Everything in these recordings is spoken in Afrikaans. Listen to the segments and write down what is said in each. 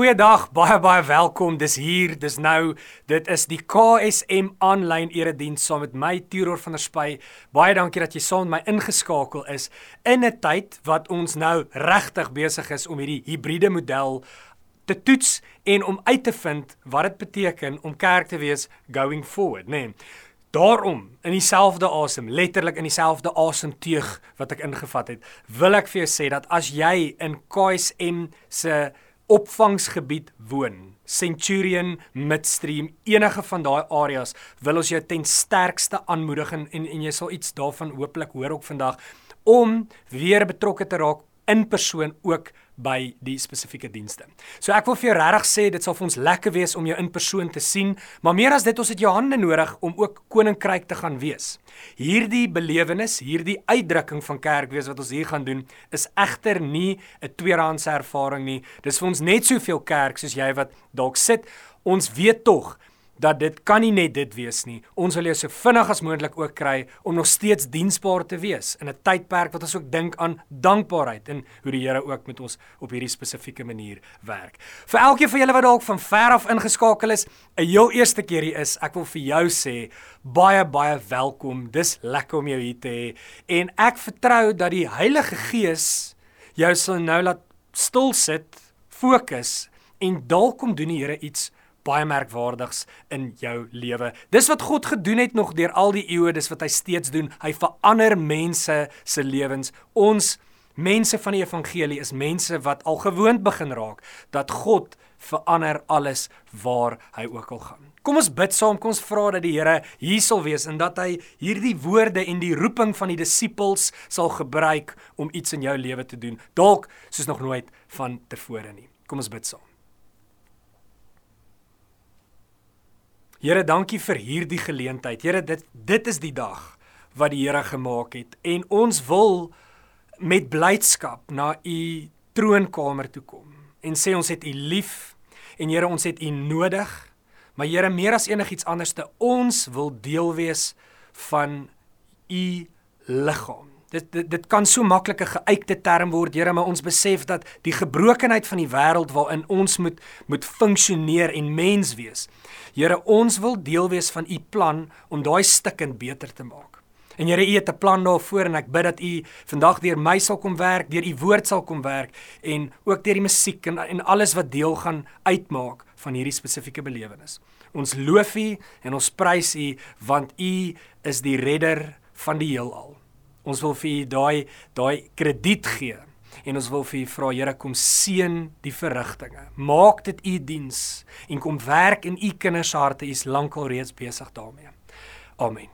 Goeiedag, baie baie welkom. Dis hier, dis nou. Dit is die KSM aanlyn erediens saam met my Tiror van der Spy. Baie dankie dat jy saam met my ingeskakel is in 'n tyd wat ons nou regtig besig is om hierdie hibriede model te toets en om uit te vind wat dit beteken om kerk te wees going forward, né? Nee. Daarom, in dieselfde asem, letterlik in dieselfde asemteug wat ek ingevat het, wil ek vir jou sê dat as jy in KSM se opvangsgebied woon, Centurion, Midstream, enige van daai areas, wil ons jou ten sterkste aanmoedig en en, en jy sal iets daarvan hooplik hoor ook vandag om weer betrokke te raak in persoon ook by die spesifieke dienste. So ek wil vir jou regtig sê dit sal vir ons lekker wees om jou in persoon te sien, maar meer as dit ons het jou hande nodig om ook koninkryk te gaan wees. Hierdie belewenis, hierdie uitdrukking van kerk wees wat ons hier gaan doen, is egter nie 'n tweedehandse ervaring nie. Dis vir ons net soveel kerk soos jy wat dalk sit. Ons weet tog dat dit kan nie net dit wees nie. Ons wil jou so vinnig as moontlik ook kry om nog steeds diensbaar te wees in 'n tydperk wat ons ook dink aan dankbaarheid en hoe die Here ook met ons op hierdie spesifieke manier werk. Vir elkeen van julle wat dalk van ver af ingeskakel is, 'n heel eerste keer hier is, ek wil vir jou sê baie baie welkom. Dis lekker om jou hier te hê en ek vertrou dat die Heilige Gees jou sal nou laat stil sit, fokus en dalk kom doen die Here iets baie merkwaardigs in jou lewe. Dis wat God gedoen het nog deur al die eeue, dis wat hy steeds doen. Hy verander mense se lewens. Ons mense van die evangelie is mense wat al gewoond begin raak dat God verander alles waar hy ook al gaan. Kom ons bid saam, kom ons vra dat die Here hier sal wees en dat hy hierdie woorde en die roeping van die disippels sal gebruik om iets in jou lewe te doen. Dalk soos nog nooit van tevore nie. Kom ons bid saam. Here, dankie vir hierdie geleentheid. Here, dit dit is die dag wat die Here gemaak het en ons wil met blydskap na u troonkamer toe kom en sê ons het u lief en Here, ons het u nodig. Maar Here, meer as enigiets anders te ons wil deel wees van u liggaam. Dit dit dit kan so maklik 'n geuite term word, Here, maar ons besef dat die gebrokenheid van die wêreld waarin ons moet moet funksioneer en mens wees. Here, ons wil deel wees van u plan om daai stukkend beter te maak. En Here, u het 'n plan daarvoor en ek bid dat u vandag deur my sal kom werk, deur u woord sal kom werk en ook deur die musiek en en alles wat deel gaan uitmaak van hierdie spesifieke belewenis. Ons loof u en ons prys u want u is die redder van die heelal. Ons wil vir u daai daai krediet gee en ons wil vir u vra Here kom seën die verrigtinge. Maak dit u diens en kom werk in u kinders harte. U is lankal reeds besig daarmee. Amen.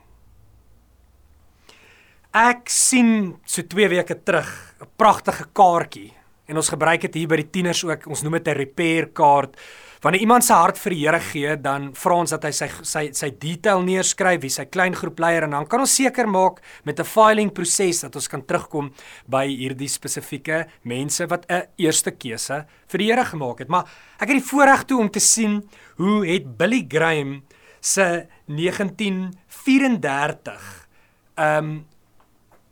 Ek sien so 2 weke terug 'n pragtige kaartjie en ons gebruik dit hier by die tieners ook. Ons noem dit 'n repair kaart. Wanneer iemand sy hart vir die Here gee, dan vra ons dat hy sy sy sy detail neerskryf, wie sy klein groep leier en dan kan ons seker maak met 'n filing proses dat ons kan terugkom by hierdie spesifieke mense wat 'n eerste keuse vir die Here gemaak het. Maar ek het die voorreg toe om te sien hoe het Billy Graham se 1934 ehm um,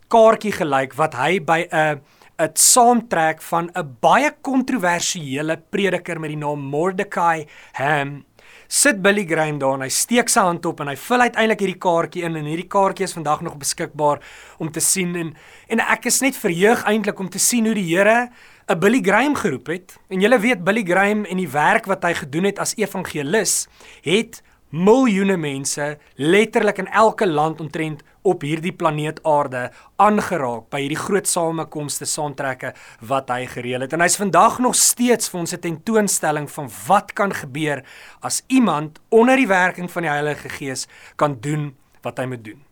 kaartjie gelyk wat hy by 'n 'n saamtrek van 'n baie kontroversiële prediker met die naam Mordecai Ham. Sit Billy Graham daar en hy steek sy hand op en hy vul uiteindelik hierdie kaartjie in en hierdie kaartjie is vandag nog beskikbaar om te sien en en ek is net verheug eintlik om te sien hoe die Here 'n Billy Graham geroep het. En julle weet Billy Graham en die werk wat hy gedoen het as evangelis het miljoene mense letterlik in elke land omtrent op hierdie planeet Aarde aangeraak by hierdie groot samekomste saamtrekke wat hy gereël het. En hy's vandag nog steeds vir ons 'n tentoonstelling van wat kan gebeur as iemand onder die werking van die Heilige Gees kan doen wat hy moet doen.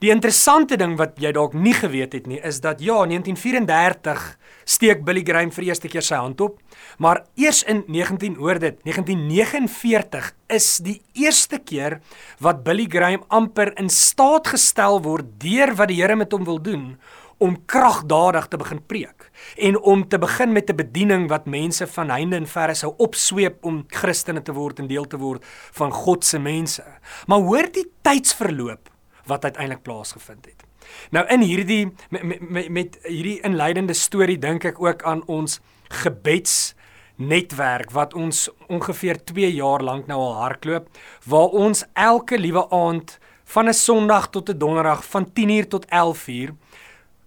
Die interessante ding wat jy dalk nie geweet het nie, is dat ja, 1934 steek Billy Graham vir eerste keer sy hand op, maar eers in 19 hoor dit, 1949 is die eerste keer wat Billy Graham amper in staat gestel word deur wat die Here met hom wil doen om kragdadig te begin preek en om te begin met 'n bediening wat mense van heinde en verre sou opsweep om Christene te word en deel te word van God se mense. Maar hoor die tydsverloop wat uiteindelik plaasgevind het. Nou in hierdie met, met, met hierdie inleidende storie dink ek ook aan ons gebeds netwerk wat ons ongeveer 2 jaar lank nou al hardloop waar ons elke liewe aand van 'n Sondag tot 'n Donderdag van 10uur tot 11uur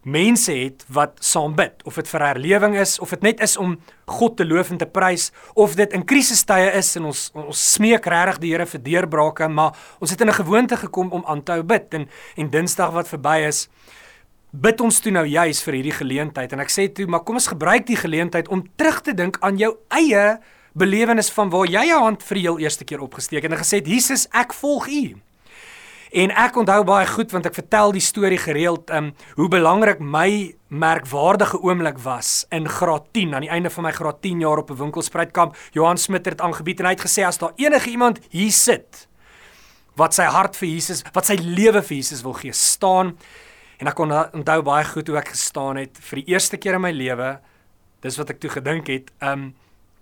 mense het wat saam bid. Of dit vir herlewing is of dit net is om God te loof en te prys of dit in krisistye is en ons ons smeek regtig die Here vir deurbrake maar ons het in 'n gewoonte gekom om aan te hou bid. En en Dinsdag wat verby is bid ons toe nou juis vir hierdie geleentheid. En ek sê toe maar kom ons gebruik die geleentheid om terug te dink aan jou eie belewenis van waar jy jou hand vir die heel eerste keer opgesteek en gesê het Jesus ek volg u En ek onthou baie goed want ek vertel die storie gereeld um hoe belangrik my merkwaardige oomblik was in graad 10 aan die einde van my graad 10 jaar op 'n winkelspruitkamp. Johan Smit het aangebied en hy het gesê as daar enige iemand hier sit wat sy hart vir Jesus, wat sy lewe vir Jesus wil gee, staan En ek kon onthou baie goed hoe ek gestaan het vir die eerste keer in my lewe. Dis wat ek toe gedink het, um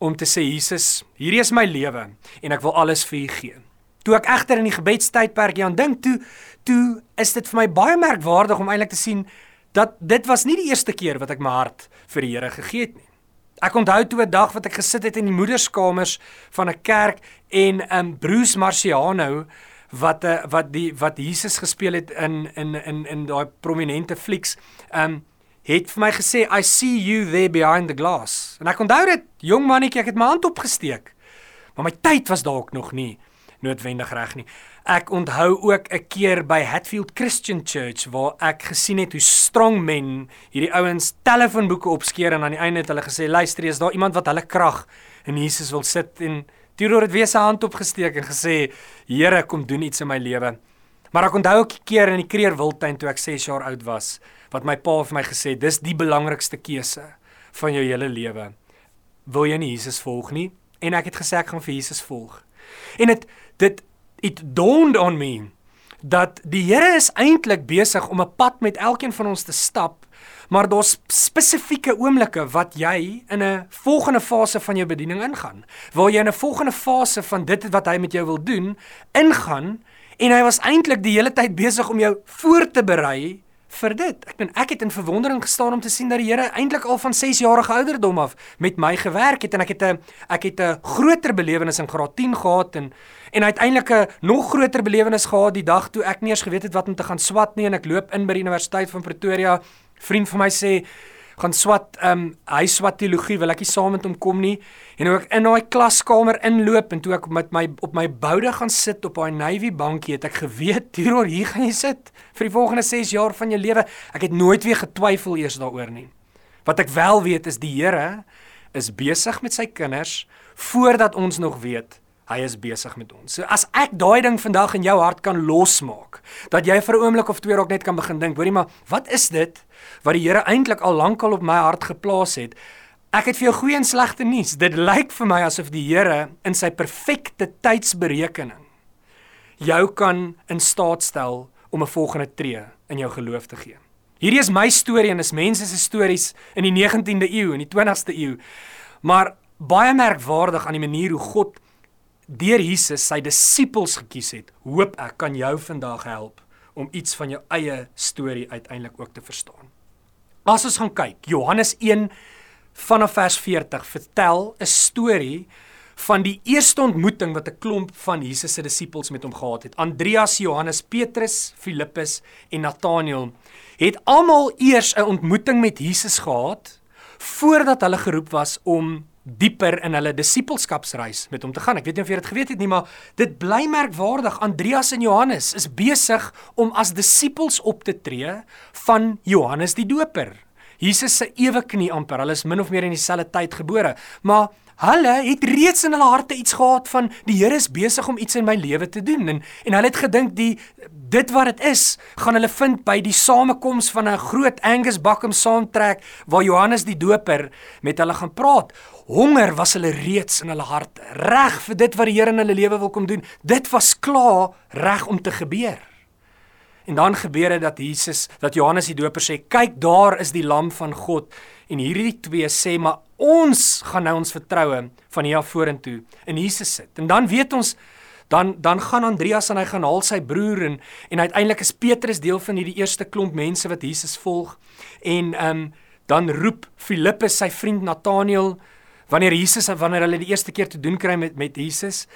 om te sê Jesus, hierdie is my lewe en ek wil alles vir U gee. Toe ek egter in die gebedstydperk aan dink toe, toe is dit vir my baie merkwaardig om eintlik te sien dat dit was nie die eerste keer wat ek my hart vir die Here gegee het nie. Ek onthou toe 'n dag wat ek gesit het in die moederskamers van 'n kerk en um Bruce Marciano wat uh, wat die wat Jesus gespeel het in in in in daai prominente flieks. Um het vir my gesê I see you there behind the glass. En ek onthou dit, jong mannetjie, ek het my hand opgesteek. Maar my tyd was dalk nog nie noodwendig reg nie. Ek onthou ook 'n keer by Hatfield Christian Church waar ek gesien het hoe strong men hierdie ouens telefoonboeke opskeer en aan die einde het hulle gesê luister, is daar iemand wat hulle krag in Jesus wil sit en Teodor het weer sy hand opgesteek en gesê: "Here, kom doen iets in my lewe." Maar ek onthou ook 'n keer in die Kreer Wildtuin toe ek 6 jaar oud was, wat my pa vir my gesê: "Dis die belangrikste keuse van jou hele lewe. Wil jy nie Jesus volg nie?" En ek het gesê ek gaan vir Jesus volg. En dit dit it dawned on me dat die Here is eintlik besig om 'n pad met elkeen van ons te stap maar daar's spesifieke oomblikke wat jy in 'n volgende fase van jou bediening ingaan, waar jy in 'n volgende fase van dit wat hy met jou wil doen, ingaan en hy was eintlik die hele tyd besig om jou voor te berei vir dit. Ek bedoel ek het in verwondering gestaan om te sien dat die Here eintlik al van 6 jarige ouderdom af met my gewerk het en ek het 'n ek het 'n groter belewenis in graad 10 gehad en en uiteindelik 'n nog groter belewenis gehad die dag toe ek nie eens geweet het wat om te gaan swat nie en ek loop in by die Universiteit van Pretoria vriend van my sê gaan swat ehm um, hy swat teologie wil ek nie saam met hom kom nie. En ook in daai klaskamer inloop en toe ek met my op my boude gaan sit op daai navy bankie het ek geweet hieroor hier gaan jy sit vir die volgende 6 jaar van jou lewe. Ek het nooit weer getwyfel eers daaroor nie. Wat ek wel weet is die Here is besig met sy kinders voordat ons nog weet hy is besig met ons. So as ek daai ding vandag in jou hart kan losmaak, dat jy vir 'n oomblik of twee dalk net kan begin dink, hoorie maar, wat is dit wat die Here eintlik al lankal op my hart geplaas het? Ek het vir jou goeie en slegte nuus. Dit lyk vir my asof die Here in sy perfekte tydsberekening jou kan in staat stel om 'n volgende tree in jou geloof te gee. Hierdie is my storie en is mense se stories in die 19de eeu en die 20ste eeu. Maar baie merkwaardig aan die manier hoe God deur Jesus sy disippels gekies het, hoop ek kan jou vandag help om iets van jou eie storie uiteindelik ook te verstaan. As ons gaan kyk, Johannes 1 vanaf vers 40 vertel 'n storie van die eerste ontmoeting wat 'n klomp van Jesus se disippels met hom gehad het. Andreas, Johannes, Petrus, Filippus en Nataneel het almal eers 'n ontmoeting met Jesus gehad voordat hulle geroep was om dieper in hulle disippelskapsreis met hom te gaan. Ek weet nie of jy dit geweet het nie, maar dit bly merkwaardig. Andreas en Johannes is besig om as disippels op te tree van Johannes die Doper. Jesus se ewe knie amper. Hulle is min of meer in dieselfde tyd gebore, maar hulle het reeds in hulle harte iets gehad van die Here is besig om iets in my lewe te doen en en hulle het gedink die dit wat dit is, gaan hulle vind by die samekoms van 'n groot Angus Bakkum saamtrek waar Johannes die Doper met hulle gaan praat. Honger was hulle reeds in hulle hart reg vir dit wat die Here in hulle lewe wil kom doen. Dit was klaar reg om te gebeur. En dan gebeur dit dat Jesus, dat Johannes die Doper sê, "Kyk, daar is die lam van God." En hierdie twee sê, "Maar ons gaan nou ons vertroue van hier af vorentoe in Jesus sit." En dan weet ons dan dan gaan Andreas en hy gaan haal sy broer en en uiteindelik is Petrus deel van hierdie eerste klomp mense wat Jesus volg. En ehm um, dan roep Filippus sy vriend Nataneel wanneer Jesus wanneer hulle die eerste keer te doen kry met met Jesus.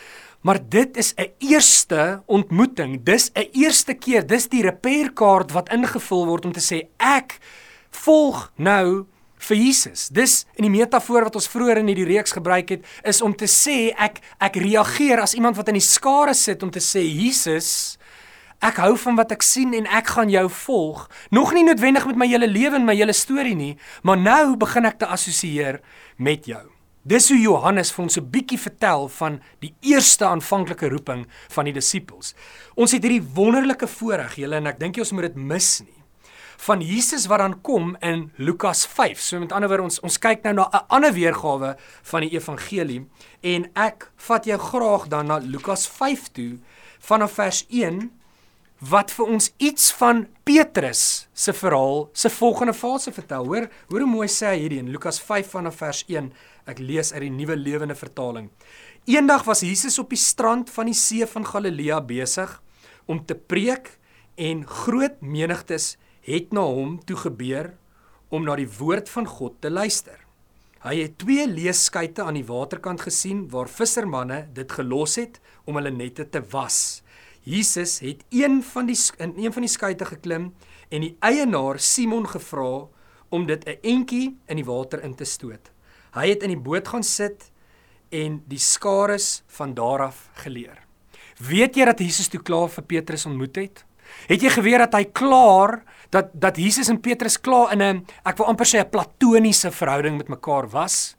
Maar dit is 'n eerste ontmoeting. Dis 'n eerste keer. Dis die repairkaart wat ingevul word om te sê ek volg nou vir Jesus. Dis in die metafoor wat ons vroeër in hierdie reeks gebruik het, is om te sê ek ek reageer as iemand wat in die skare sit om te sê Jesus, ek hou van wat ek sien en ek gaan jou volg. Nog nie noodwendig met my hele lewe en my hele storie nie, maar nou begin ek te assosieer met jou. Dis hoe Johannes vir ons 'n bietjie vertel van die eerste aanvanklike roeping van die disippels. Ons het hierdie wonderlike voorreg, julle en ek dink jy ons moet dit mis nie. Van Jesus wat dan kom in Lukas 5. So met ander woorde ons ons kyk nou na 'n ander weergawe van die evangelie en ek vat jou graag dan na Lukas 5 toe vanaf vers 1 wat vir ons iets van Petrus se verhaal se volgende fase vertel. Hoor, hoor hoe mooi sê hy hierdie in Lukas 5 vanaf vers 1. Ek lees uit die Nuwe Lewende Vertaling. Eendag was Jesus op die strand van die see van Galilea besig om te preek en groot menigtes het na hom toe gebeur om na die woord van God te luister. Hy het twee leeskuite aan die waterkant gesien waar vissermanne dit gelos het om hulle nette te was. Jesus het een van die in een van die skuite geklim en die eienaar Simon gevra om dit 'n entjie in die water in te stoot. Hy het in die boot gaan sit en die skares van daar af geleer. Weet jy dat Jesus toe klaar vir Petrus ontmoet het? Het jy geweet dat hy klaar dat dat Jesus en Petrus klaar in 'n ek wil amper sê 'n platoniese verhouding met mekaar was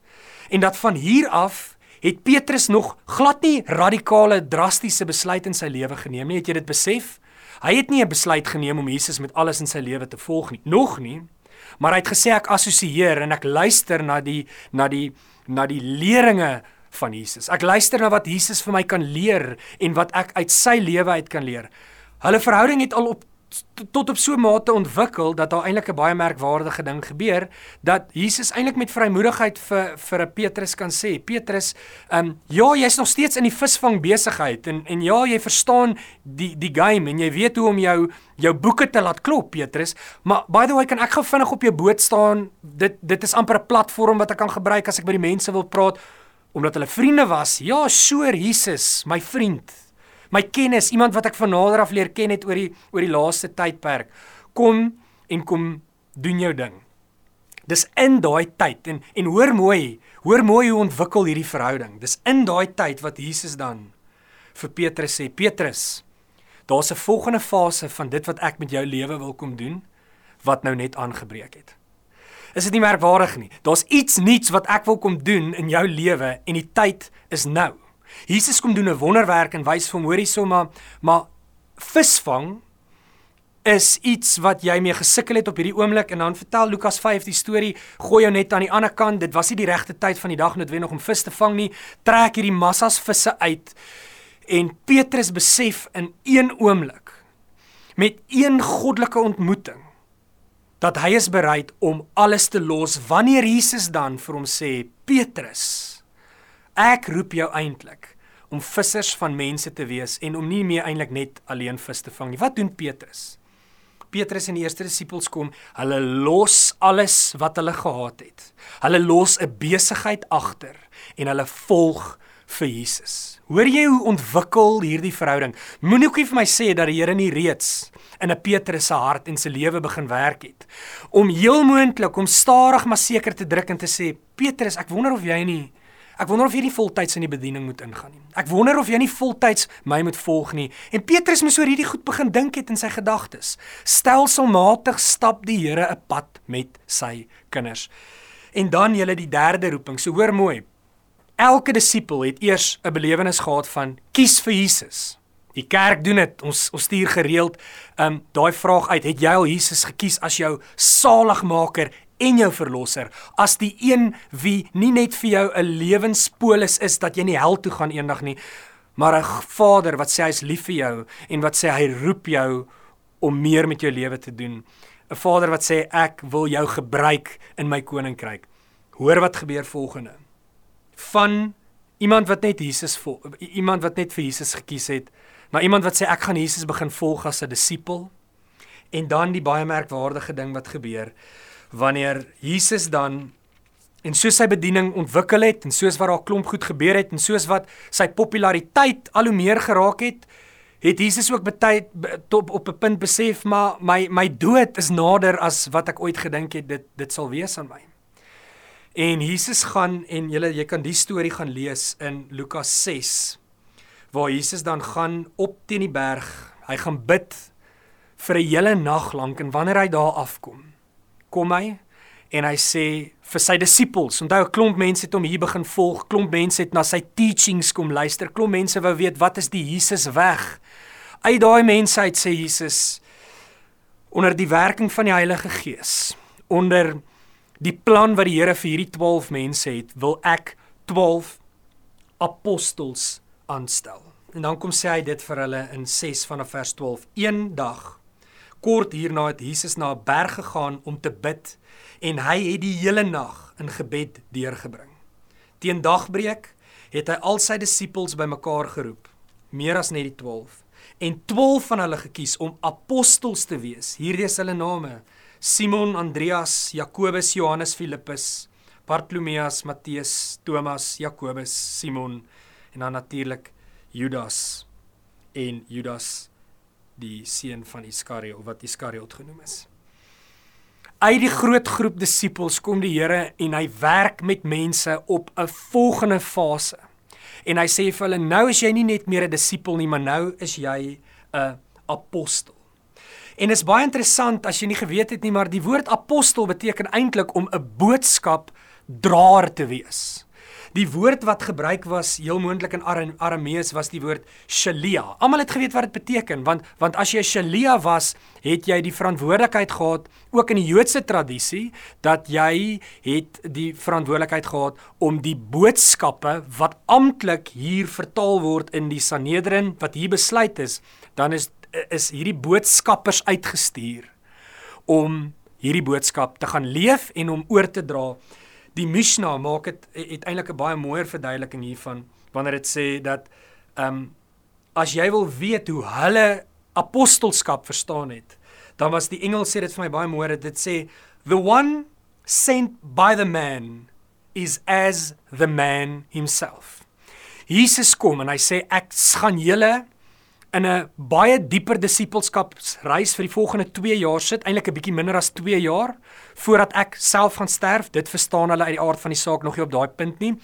en dat van hier af het Petrus nog glad nie radikale drastiese besluite in sy lewe geneem nie. Het jy dit besef? Hy het nie 'n besluit geneem om Jesus met alles in sy lewe te volg nie. Nog nie maar hy het gesê ek assosieer en ek luister na die na die na die leringe van Jesus. Ek luister na wat Jesus vir my kan leer en wat ek uit sy lewe uit kan leer. Hulle verhouding het al op tot op so 'n mate ontwikkel dat daar eintlik 'n baie merkwaardige ding gebeur dat Jesus eintlik met vrymoedigheid vir vir 'n Petrus kan sê Petrus, ehm um, ja, jy's nog steeds in die visvang besigheid en en ja, jy verstaan die die game en jy weet hoe om jou jou boeke te laat klop Petrus, maar by the way kan ek gou vinnig op jou boot staan. Dit dit is amper 'n platform wat ek kan gebruik as ek by die mense wil praat omdat hulle vriende was. Ja, sure Jesus, my vriend my kennis, iemand wat ek van nader af leer ken het oor die oor die laaste tydperk. Kom en kom doen jou ding. Dis in daai tyd en en hoor mooi, hoor mooi hoe ontwikkel hierdie verhouding. Dis in daai tyd wat Jesus dan vir Petrus sê, Petrus, daar's 'n volgende fase van dit wat ek met jou lewe wil kom doen wat nou net aangebreek het. Is dit nie merkwaardig nie? Daar's iets nuuts wat ek wil kom doen in jou lewe en die tyd is nou. Jesus kom doen 'n wonderwerk en wys vir hom hoorie sommer maar visvang is iets wat jy mee gesukkel het op hierdie oomblik. En dan vertel Lukas 5 die storie gooi jou net aan die ander kant. Dit was nie die regte tyd van die dag noodwendig om vis te vang nie. Trek hierdie massas visse uit. En Petrus besef in een oomblik met een goddelike ontmoeting dat hy is bereid om alles te los wanneer Jesus dan vir hom sê Petrus Ek roep jou eintlik om vissers van mense te wees en om nie meer eintlik net alleen vis te vang nie. Wat doen Petrus? Petrus en die eerste disippels kom, hulle los alles wat hulle gehad het. Hulle los 'n besigheid agter en hulle volg vir Jesus. Hoor jy hoe ontwikkel hierdie verhouding? Moenie ookie vir my sê dat die Here nie reeds in 'n Petrus se hart en se lewe begin werk het om heel moontlik om stadig maar seker te druk en te sê Petrus, ek wonder of jy nie Ek wonder of jy nie voltyds in die bediening moet ingaan nie. Ek wonder of jy nie voltyds my moet volg nie. En Petrus moes oor hierdie goed begin dink het in sy gedagtes. Stelselmatig stap die Here 'n pad met sy kinders. En dan julle die derde roeping. So hoor mooi. Elke disipel het eers 'n belewenis gehad van kies vir Jesus. Die kerk doen dit. Ons ons stuur gereeld um daai vraag uit. Het jy al Jesus gekies as jou saligmaker en jou verlosser as die een wie nie net vir jou 'n lewenspolis is dat jy nie hel toe gaan eendag nie maar 'n Vader wat sê hy's lief vir jou en wat sê hy roep jou om meer met jou lewe te doen. 'n Vader wat sê ek wil jou gebruik in my koninkryk. Hoor wat gebeur volgende. Van iemand wat net Jesus volg iemand wat net vir Jesus gekies het na iemand wat sê ek gaan Jesus begin volg as 'n disipel. En dan die baie merkwaardige ding wat gebeur wanneer Jesus dan En soos sy bediening ontwikkel het en soos wat daar klomp goed gebeur het en soos wat sy populariteit al hoe meer geraak het, het Jesus ook baie op op 'n punt besef maar my my dood is nader as wat ek ooit gedink het dit dit sal wees aan my. En Jesus gaan en jy jy kan die storie gaan lees in Lukas 6 waar Jesus dan gaan op teen die berg. Hy gaan bid vir 'n hele nag lank en wanneer hy daar afkom, kom hy en hy sê vir sy disippels. Onthou 'n klomp mense het hom hier begin volg, klomp mense het na sy teachings kom luister, klomp mense wou weet wat is die Jesus weg? Uit daai mense uit sê Jesus onder die werking van die Heilige Gees, onder die plan wat die Here vir hierdie 12 mense het, wil ek 12 apostels aanstel. En dan kom sê hy dit vir hulle in 6 vanaf vers 12. Eendag kort hierna het Jesus na 'n berg gegaan om te bid en hy het die hele nag in gebed deurgebring. Teen dagbreek het hy al sy disippels bymekaar geroep, meer as net die 12 en 12 van hulle gekies om apostels te wees. Hierdie is hulle name: Simon, Andreas, Jakobus, Johannes, Filippus, Bartolomeus, Matteus, Thomas, Jakobus, Simon en dan natuurlik Judas en Judas die seun van Iskariot of wat Iskariot genoem is. Uit die groot groep disippels kom die Here en hy werk met mense op 'n volgende fase en hy sê vir hulle nou is jy nie net meer 'n disipel nie, maar nou is jy 'n apostel. En dit is baie interessant as jy nie geweet het nie, maar die woord apostel beteken eintlik om 'n boodskap draer te wees. Die woord wat gebruik was heel moontlik in Aramees was die woord shalia. Almal het geweet wat dit beteken want want as jy 'n shalia was, het jy die verantwoordelikheid gehad ook in die Joodse tradisie dat jy het die verantwoordelikheid gehad om die boodskappe wat amptelik hier vertaal word in die Sanhedrin wat hier besluit is, dan is is hierdie boodskappers uitgestuur om hierdie boodskap te gaan leef en om oor te dra die Mishnah maak dit het eintlik 'n baie mooier verduideliking hiervan wanneer dit sê dat ehm um, as jy wil weet hoe hulle apostelskap verstaan het, dan was die engel sê dit vir my baie mooi dat dit sê the one sent by the man is as the man himself. Jesus kom en hy sê ek gaan julle in 'n baie dieper disippelskapsreis vir die volgende 2 jaar sit, eintlik 'n bietjie minder as 2 jaar voordat ek self gaan sterf. Dit verstaan hulle uit die aard van die saak nog nie op daai punt nie.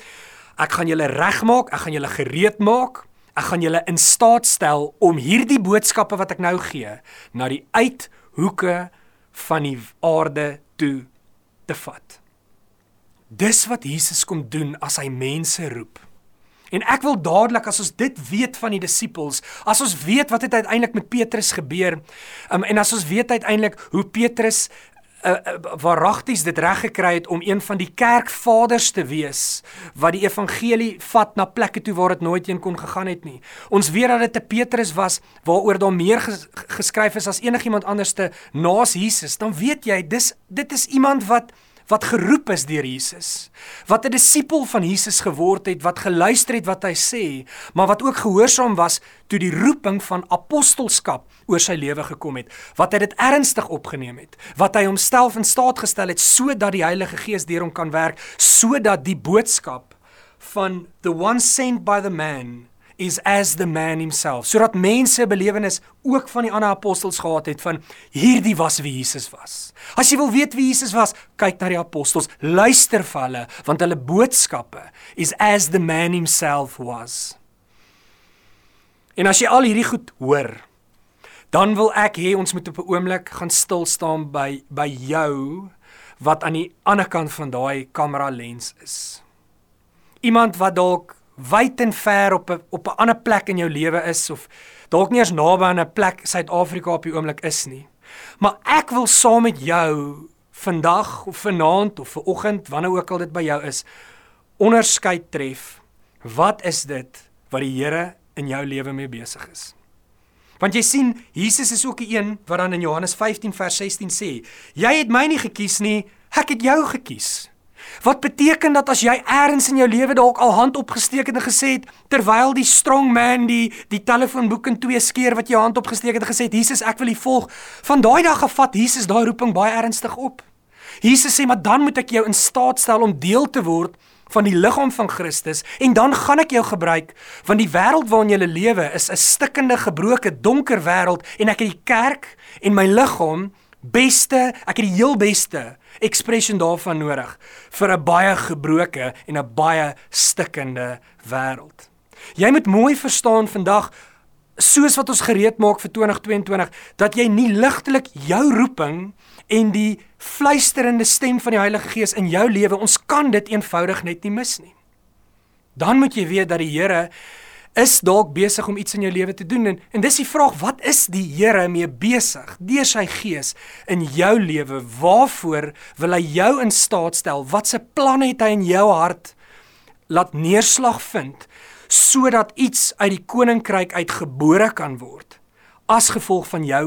Ek gaan julle regmaak, ek gaan julle gereed maak. Ek gaan julle in staat stel om hierdie boodskappe wat ek nou gee na die uithoeke van die aarde toe te vat. Dis wat Jesus kom doen as hy mense roep. En ek wil dadelik as ons dit weet van die disippels, as ons weet wat het uiteindelik met Petrus gebeur, um, en as ons weet uiteindelik hoe Petrus uh, uh, waaragties dit reg gekry het om een van die kerkvaders te wees wat die evangelie vat na plekke toe waar dit nooit heen kon gegaan het nie. Ons weet dat dit 'n Petrus was waaroor daar meer ges geskryf is as enigiemand anderste naas Jesus. Dan weet jy, dis dit is iemand wat wat geroep is deur Jesus, wat 'n disipel van Jesus geword het, wat geluister het wat hy sê, maar wat ook gehoorsaam was toe die roeping van apostelskap oor sy lewe gekom het, wat hy dit ernstig opgeneem het, wat hy homself in staat gestel het sodat die Heilige Gees deur hom kan werk, sodat die boodskap van the one sent by the man is as the man himself sodat mense belewenis ook van die ander apostels gehad het van hierdie was wie Jesus was. As jy wil weet wie Jesus was, kyk na die apostels, luister vir hulle want hulle boodskappe is as the man himself was. En as jy al hierdie goed hoor, dan wil ek hê ons moet op 'n oomblik gaan stil staan by by jou wat aan die ander kant van daai kamera lens is. Iemand wat dalk wyd en ver op 'n op 'n ander plek in jou lewe is of dalk nie eens naby aan 'n plek Suid-Afrika op die oomblik is nie. Maar ek wil saam met jou vandag of vanaand of vanoggend wanneer ook al dit by jou is onderskeid tref. Wat is dit wat die Here in jou lewe mee besig is? Want jy sien, Jesus is ook die een wat dan in Johannes 15 vers 16 sê: "Jy het my nie gekies nie, ek het jou gekies." Wat beteken dat as jy eers in jou lewe dalk al hand opgesteek het en gesê het terwyl die strong man die die telefoonboek in twee skeer wat jy hand opgesteek het en gesê het Jesus ek wil U volg van daai dag af vat Jesus daai roeping baie ernstig op. Jesus sê, "Maar dan moet ek jou in staat stel om deel te word van die liggaam van Christus en dan gaan ek jou gebruik want die wêreld waarin jy lewe is 'n stikkende, gebroke, donker wêreld en ek het die kerk en my liggaam beste, ek het die heel beste expression daarvan nodig vir 'n baie gebroke en 'n baie stikkende wêreld. Jy moet mooi verstaan vandag soos wat ons gereed maak vir 2022 dat jy nie ligtelik jou roeping en die fluisterende stem van die Heilige Gees in jou lewe ons kan dit eenvoudig net nie mis nie. Dan moet jy weet dat die Here is dalk besig om iets in jou lewe te doen en en dis die vraag wat is die Here mee besig deur sy gees in jou lewe? Waarvoor wil hy jou in staat stel? Wat se planne het hy in jou hart laat neerslag vind sodat iets uit die koninkryk uitgebore kan word as gevolg van jou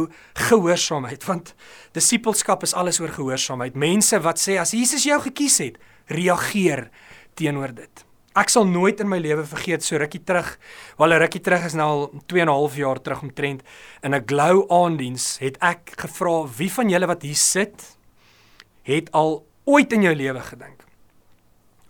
gehoorsaamheid? Want disippelskap is alles oor gehoorsaamheid. Mense wat sê as Jesus jou gekies het reageer teenoor dit Ek sal nooit in my lewe vergeet so rukkie terug, wel 'n rukkie terug is nou al 2 en 'n half jaar terug omtrent in 'n glow aandiens het ek gevra wie van julle wat hier sit het al ooit in jou lewe gedink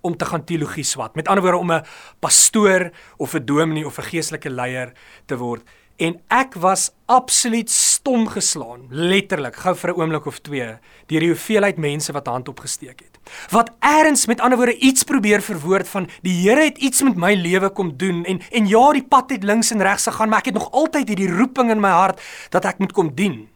om te gaan teologie swat. Met ander woorde om 'n pastoor of 'n dominee of 'n geestelike leier te word. En ek was absoluut stom geslaan, letterlik, gou vir 'n oomblik of twee, deur die hoeveelheid mense wat hand opgesteek het wat eers met ander woorde iets probeer verwoord van die Here het iets met my lewe kom doen en en ja die pad het links en regs gegaan maar ek het nog altyd hierdie roeping in my hart dat ek moet kom dien.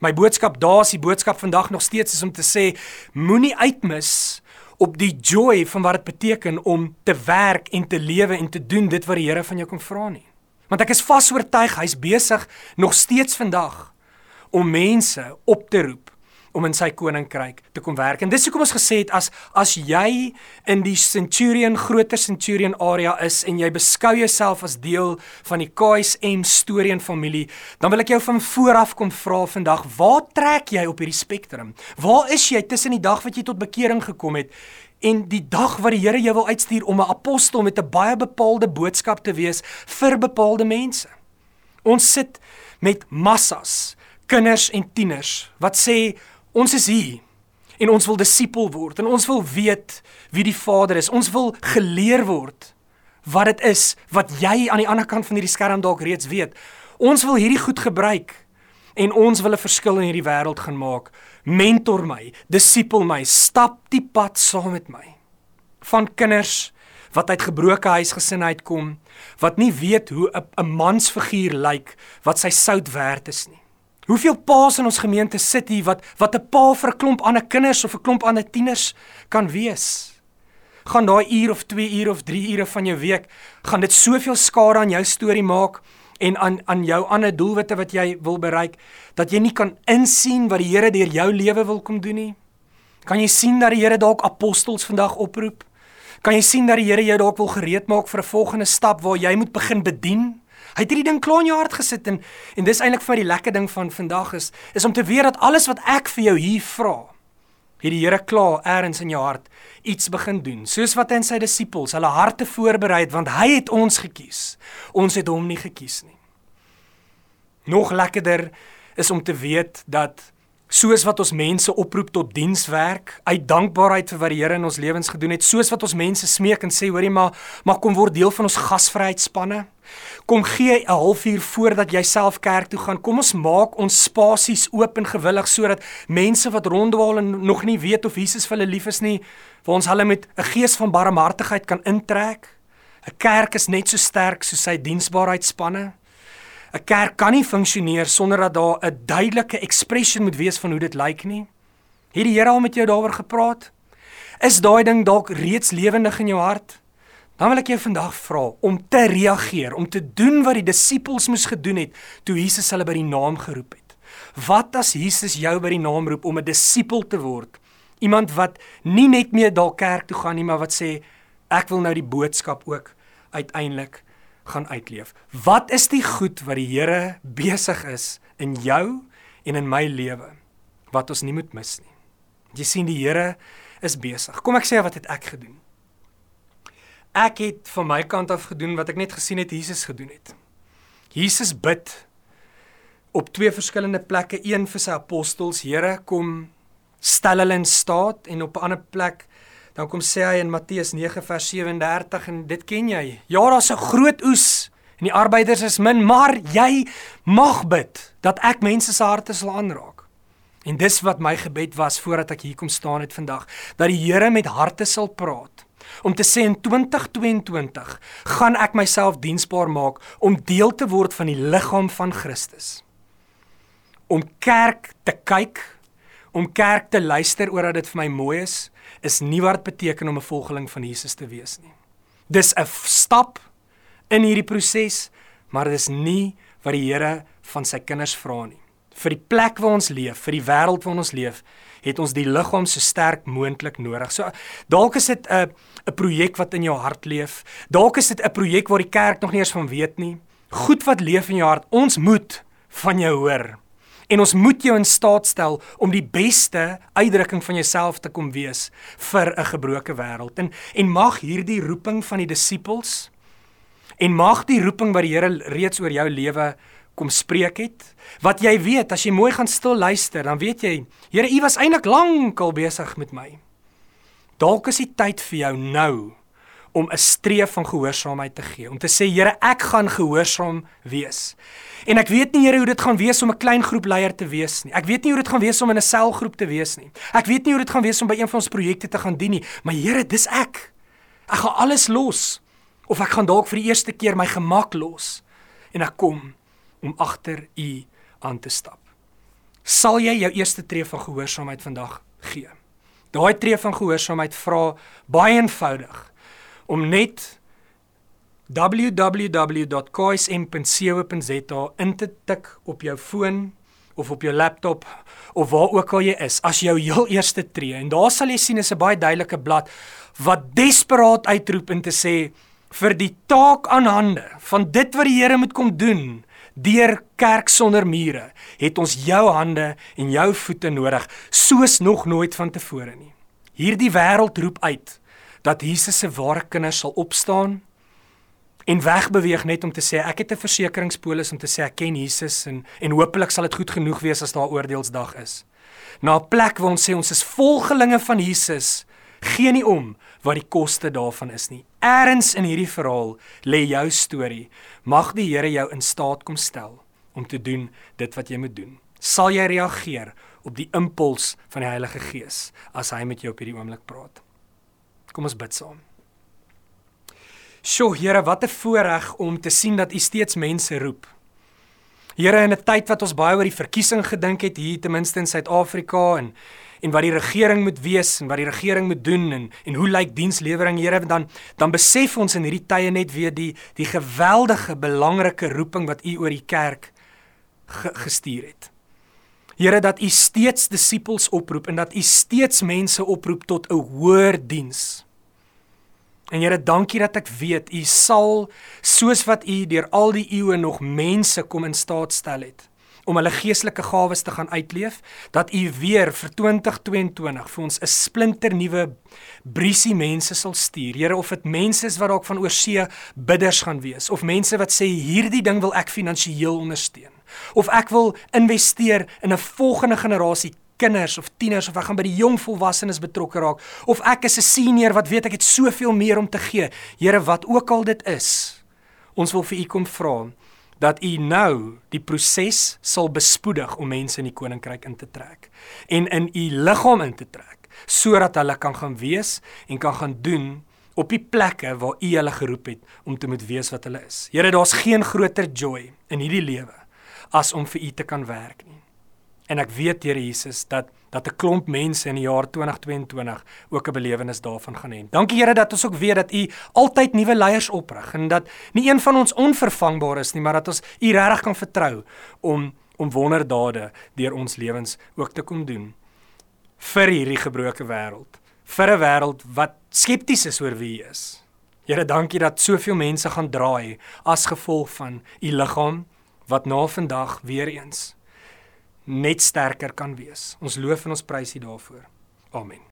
My boodskap daar is die boodskap vandag nog steeds is om te sê moenie uitmis op die joy van wat dit beteken om te werk en te lewe en te doen dit wat die Here van jou kom vra nie. Want ek is vas oortuig hy's besig nog steeds vandag om mense op te roep om in sy koninkryk te kom werk. En dis hoekom ons gesê het as as jy in die Centurion groter Centurion area is en jy beskou jouself as deel van die KSM storie en familie, dan wil ek jou van vooraf kom vra vandag, waar trek jy op hierdie spektrum? Waar is jy tussen die dag wat jy tot bekering gekom het en die dag wat die Here jou wil uitstuur om 'n apostel met 'n baie bepaalde boodskap te wees vir bepaalde mense? Ons sit met massas kinders en tieners wat sê Ons is hier en ons wil disipel word en ons wil weet wie die Vader is. Ons wil geleer word wat dit is wat jy aan die ander kant van hierdie skerm dalk reeds weet. Ons wil hierdie goed gebruik en ons wil 'n verskil in hierdie wêreld gaan maak. Mentor my, disipel my, stap die pad saam met my. Van kinders wat uit gebroke huisgesinne uitkom, wat nie weet hoe 'n mansfiguur lyk wat sy sout werd is nie. Hoeveel paas in ons gemeente sit hier wat wat 'n pa vir 'n klomp ander kinders of 'n klomp ander tieners kan wees? Gaan daai uur of 2 uur of 3 ure van jou week gaan dit soveel skade aan jou storie maak en aan aan jou ander doelwitte wat jy wil bereik dat jy nie kan insien wat die Here deur jou lewe wil kom doen nie? Kan jy sien dat die Here dalk apostels vandag oproep? Kan jy sien dat die Here jou dalk wil gereed maak vir 'n volgende stap waar jy moet begin bedien? Hy het hierdie ding klaar in jou hart gesit en en dis eintlik vir die lekker ding van vandag is is om te weet dat alles wat ek vir jou hier vra, het die Here klaar eers in jou hart iets begin doen. Soos wat hy en sy disippels hulle harte voorberei het want hy het ons gekies. Ons het hom nie gekies nie. Nog lekkerder is om te weet dat soos wat ons mense oproep tot dienswerk uit dankbaarheid vir wat die Here in ons lewens gedoen het, soos wat ons mense smeek en sê hoorie maar maar kom word deel van ons gasvryheidspanne. Kom gee 'n halfuur voordat jy self kerk toe gaan. Kom ons maak ons spasies oop en gewillig sodat mense wat ronddwaal en nog nie weet of Jesus vir hulle lief is nie, vir ons hulle met 'n gees van barmhartigheid kan intrek. 'n Kerk is net so sterk soos sy diensbaarheidspanne. 'n Kerk kan nie funksioneer sonder dat daar 'n duidelike expression moet wees van hoe dit lyk nie. Het die Here al met jou daaroor gepraat? Is daai ding dalk reeds lewendig in jou hart? Dan wil ek jou vandag vra om te reageer, om te doen wat die disippels moes gedoen het toe Jesus hulle by die naam geroep het. Wat as Jesus jou by die naam roep om 'n disipel te word? Iemand wat nie net meer dalk kerk toe gaan nie, maar wat sê ek wil nou die boodskap ook uiteindelik gaan uitleef. Wat is die goed wat die Here besig is in jou en in my lewe wat ons nie moet mis nie? Jy sien die Here is besig. Kom ek sê wat het ek gedoen? Ek het van my kant af gedoen wat ek net gesien het Jesus gedoen het. Jesus bid op twee verskillende plekke, een vir sy apostels, Here, kom stel hulle in staat en op 'n ander plek dan kom sê hy in Matteus 9 vers 37 en dit ken jy. Ja, daar's 'n groot oes en die arbeiders is min, maar jy mag bid dat ek mense se harte sal aanraak. En dis wat my gebed was voordat ek hier kom staan het vandag, dat die Here met harte sal praat om te sê in 2022 gaan ek myself diensbaar maak om deel te word van die liggaam van Christus. Om kerk te kyk, om kerk te luister oor dat dit vir my mooi is, is nie wat beteken om 'n volgeling van Jesus te wees nie. Dis 'n stap in hierdie proses, maar dit is nie wat die Here van sy kinders vra nie. Vir die plek waar ons leef, vir die wêreld waarin ons leef, het ons die liggaam so sterk moontlik nodig. So dalk is dit 'n 'n projek wat in jou hart leef. Dalk is dit 'n projek waar die kerk nog nie eens van weet nie. Goed wat leef in jou hart. Ons moet van jou hoor. En ons moet jou in staat stel om die beste uitdrukking van jouself te kom wees vir 'n gebroke wêreld. En en mag hierdie roeping van die disippels en mag die roeping wat die Here reeds oor jou lewe kom spreek het. Wat jy weet, as jy mooi gaan stil luister, dan weet jy, Here, U was eintlik lank al besig met my. Dalk is die tyd vir jou nou om 'n streef van gehoorsaamheid te gee, om te sê Here, ek gaan gehoorsaam wees. En ek weet nie Here hoe dit gaan wees om 'n klein groep leier te wees nie. Ek weet nie hoe dit gaan wees om in 'n selgroep te wees nie. Ek weet nie hoe dit gaan wees om by een van ons projekte te gaan dien nie, maar Here, dis ek. Ek gaan alles los of ek gaan dalk vir die eerste keer my gemak los en ek kom om agter u aan te stap. Sal jy jou eerste tree van gehoorsaamheid vandag gee? Daai tree van gehoorsaamheid vra baie eenvoudig om net www.koism.co.za in te tik op jou foon of op jou laptop of waar ook al jy is as jou heel eerste tree en daar sal jy sien is 'n baie duidelike blad wat desperaat uitroep en te sê vir die taak aan hande van dit wat die Here moet kom doen deur kerk sonder mure het ons jou hande en jou voete nodig soos nog nooit vantevore nie. Hierdie wêreld roep uit dat Jesus se ware kinders sal opstaan en wegbeweeg net om te sê ek het 'n versekeringspolis om te sê ek ken Jesus en en hopelik sal dit goed genoeg wees as daar oordeelsdag is. Na 'n plek waar ons sê ons is volgelinge van Jesus, gee nie om wat die koste daarvan is nie. Eerens in hierdie verhaal lê jou storie. Mag die Here jou in staat kom stel om te doen dit wat jy moet doen. Sal jy reageer op die impuls van die Heilige Gees as hy met jou op hierdie oomblik praat? Kom ons bid saam. Sjoe, Here, wat 'n voorreg om te sien dat U steeds mense roep. Here, in 'n tyd wat ons baie oor die verkiesing gedink het hier ten minste in Suid-Afrika en en wat die regering moet wees en wat die regering moet doen en en hoe lyk dienslewering Here dan dan besef ons in hierdie tye net weer die die geweldige belangrike roeping wat u oor die kerk ge, gestuur het. Here dat u steeds disippels oproep en dat u steeds mense oproep tot 'n hoër diens. En Here, dankie dat ek weet u sal soos wat u deur al die eeue nog mense kom in staat stel het om hulle geestelike gawes te gaan uitleef, dat U weer vir 2022 vir ons 'n splinter nuwe briesie mense sal stuur. Here, of dit mense is wat dalk van oorsee bidders gaan wees of mense wat sê hierdie ding wil ek finansiëel ondersteun of ek wil investeer in 'n volgende generasie kinders of tieners of ek gaan by die jong volwassenes betrokke raak of ek is 'n senior wat weet ek het soveel meer om te gee. Here, wat ook al dit is, ons wil vir u kom vra dat u nou die proses sal bespoedig om mense in die koninkryk in te trek en in u liggaam in te trek sodat hulle kan gaan wees en kan gaan doen op die plekke waar u hulle geroep het om te moet wees wat hulle is. Here, daar's geen groter joy in hierdie lewe as om vir u te kan werk nie. En ek weet Here Jesus dat dat 'n klomp mense in die jaar 2022 ook 'n belewenis daarvan gaan hê. Dankie Here dat ons ook weet dat U altyd nuwe leiers oprig en dat nie een van ons onvervangbaar is nie, maar dat ons U regtig kan vertrou om om wonderdade deur ons lewens ook te kom doen vir hierdie gebroke wêreld, vir 'n wêreld wat skepties is oor wie U is. Here, dankie dat soveel mense gaan draai as gevolg van U liggaam wat na vandag weer eens net sterker kan wees. Ons loof en ons prys U daarvoor. Amen.